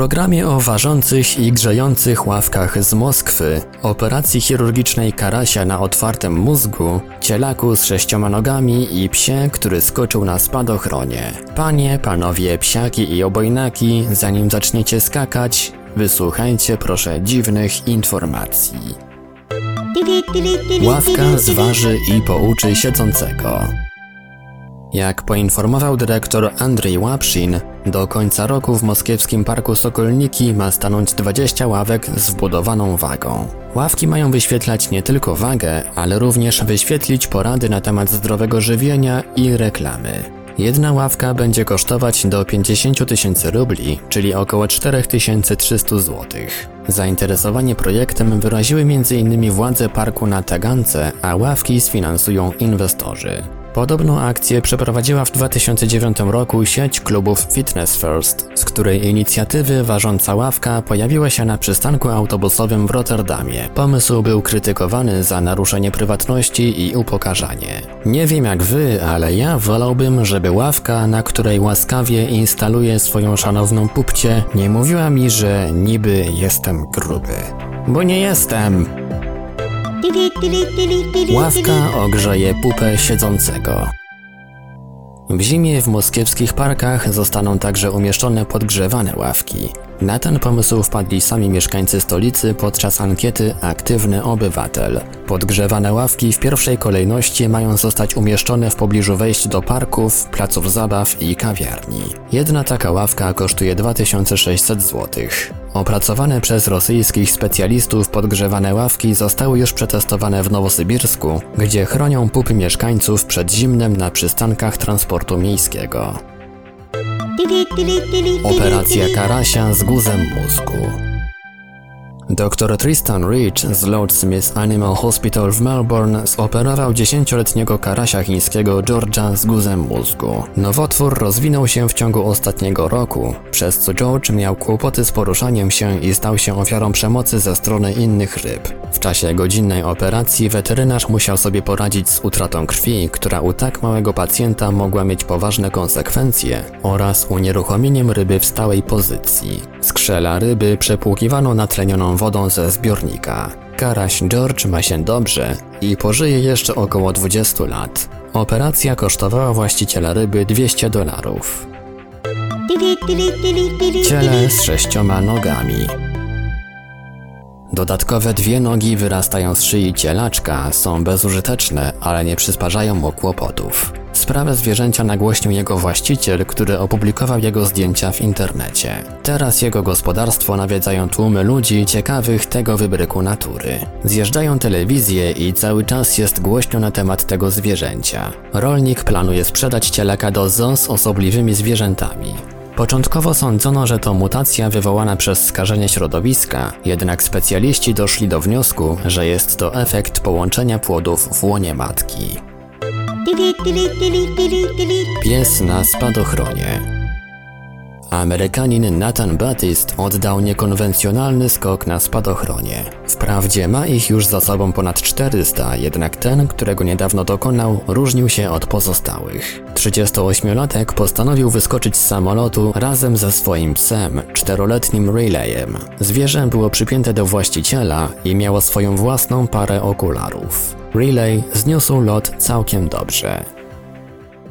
Programie o ważących i grzejących ławkach z Moskwy, operacji chirurgicznej Karasia na otwartym mózgu, cielaku z sześcioma nogami i psie, który skoczył na spadochronie. Panie, panowie, psiaki i obojnaki, zanim zaczniecie skakać, wysłuchajcie proszę dziwnych informacji. Ławka zważy i pouczy siedzącego. Jak poinformował dyrektor Andrzej Łapszin, do końca roku w moskiewskim parku Sokolniki ma stanąć 20 ławek z wbudowaną wagą. Ławki mają wyświetlać nie tylko wagę, ale również wyświetlić porady na temat zdrowego żywienia i reklamy. Jedna ławka będzie kosztować do 50 tysięcy rubli, czyli około 4300 zł. Zainteresowanie projektem wyraziły m.in. władze parku na Tagancę, a ławki sfinansują inwestorzy. Podobną akcję przeprowadziła w 2009 roku sieć klubów Fitness First, z której inicjatywy ważąca ławka pojawiła się na przystanku autobusowym w Rotterdamie. Pomysł był krytykowany za naruszenie prywatności i upokarzanie. Nie wiem jak wy, ale ja wolałbym, żeby ławka, na której łaskawie instaluję swoją szanowną pupcie, nie mówiła mi, że niby jestem gruby. Bo nie jestem! Ławka ogrzeje pupę siedzącego. W zimie w moskiewskich parkach zostaną także umieszczone podgrzewane ławki. Na ten pomysł wpadli sami mieszkańcy stolicy podczas ankiety Aktywny Obywatel. Podgrzewane ławki w pierwszej kolejności mają zostać umieszczone w pobliżu wejść do parków, placów zabaw i kawiarni. Jedna taka ławka kosztuje 2600 zł. Opracowane przez rosyjskich specjalistów podgrzewane ławki zostały już przetestowane w Nowosybirsku, gdzie chronią pupy mieszkańców przed zimnem na przystankach transportu miejskiego. Operacja Karasia z guzem mózgu. Dr Tristan Rich z Lord Smith Animal Hospital w Melbourne zoperował 10-letniego karasia chińskiego George'a z guzem mózgu. Nowotwór rozwinął się w ciągu ostatniego roku, przez co George miał kłopoty z poruszaniem się i stał się ofiarą przemocy ze strony innych ryb. W czasie godzinnej operacji weterynarz musiał sobie poradzić z utratą krwi, która u tak małego pacjenta mogła mieć poważne konsekwencje, oraz unieruchomieniem ryby w stałej pozycji. Skrzela ryby przepłukiwano natlenioną wodą ze zbiornika. Karaś George ma się dobrze i pożyje jeszcze około 20 lat. Operacja kosztowała właściciela ryby 200 dolarów. Ciele z sześcioma nogami. Dodatkowe dwie nogi wyrastają z szyi cielaczka, są bezużyteczne, ale nie przysparzają mu kłopotów. Sprawę zwierzęcia nagłośnił jego właściciel, który opublikował jego zdjęcia w internecie. Teraz jego gospodarstwo nawiedzają tłumy ludzi ciekawych tego wybryku natury. Zjeżdżają telewizje i cały czas jest głośno na temat tego zwierzęcia. Rolnik planuje sprzedać cielaka do zoo z osobliwymi zwierzętami. Początkowo sądzono, że to mutacja wywołana przez skażenie środowiska, jednak specjaliści doszli do wniosku, że jest to efekt połączenia płodów w łonie matki. Pies na spadochronie. Amerykanin Nathan Batist oddał niekonwencjonalny skok na spadochronie. Wprawdzie ma ich już za sobą ponad 400, jednak ten, którego niedawno dokonał, różnił się od pozostałych. 38-latek postanowił wyskoczyć z samolotu razem ze swoim psem, czteroletnim Relayem. Zwierzę było przypięte do właściciela i miało swoją własną parę okularów. Relay zniósł lot całkiem dobrze.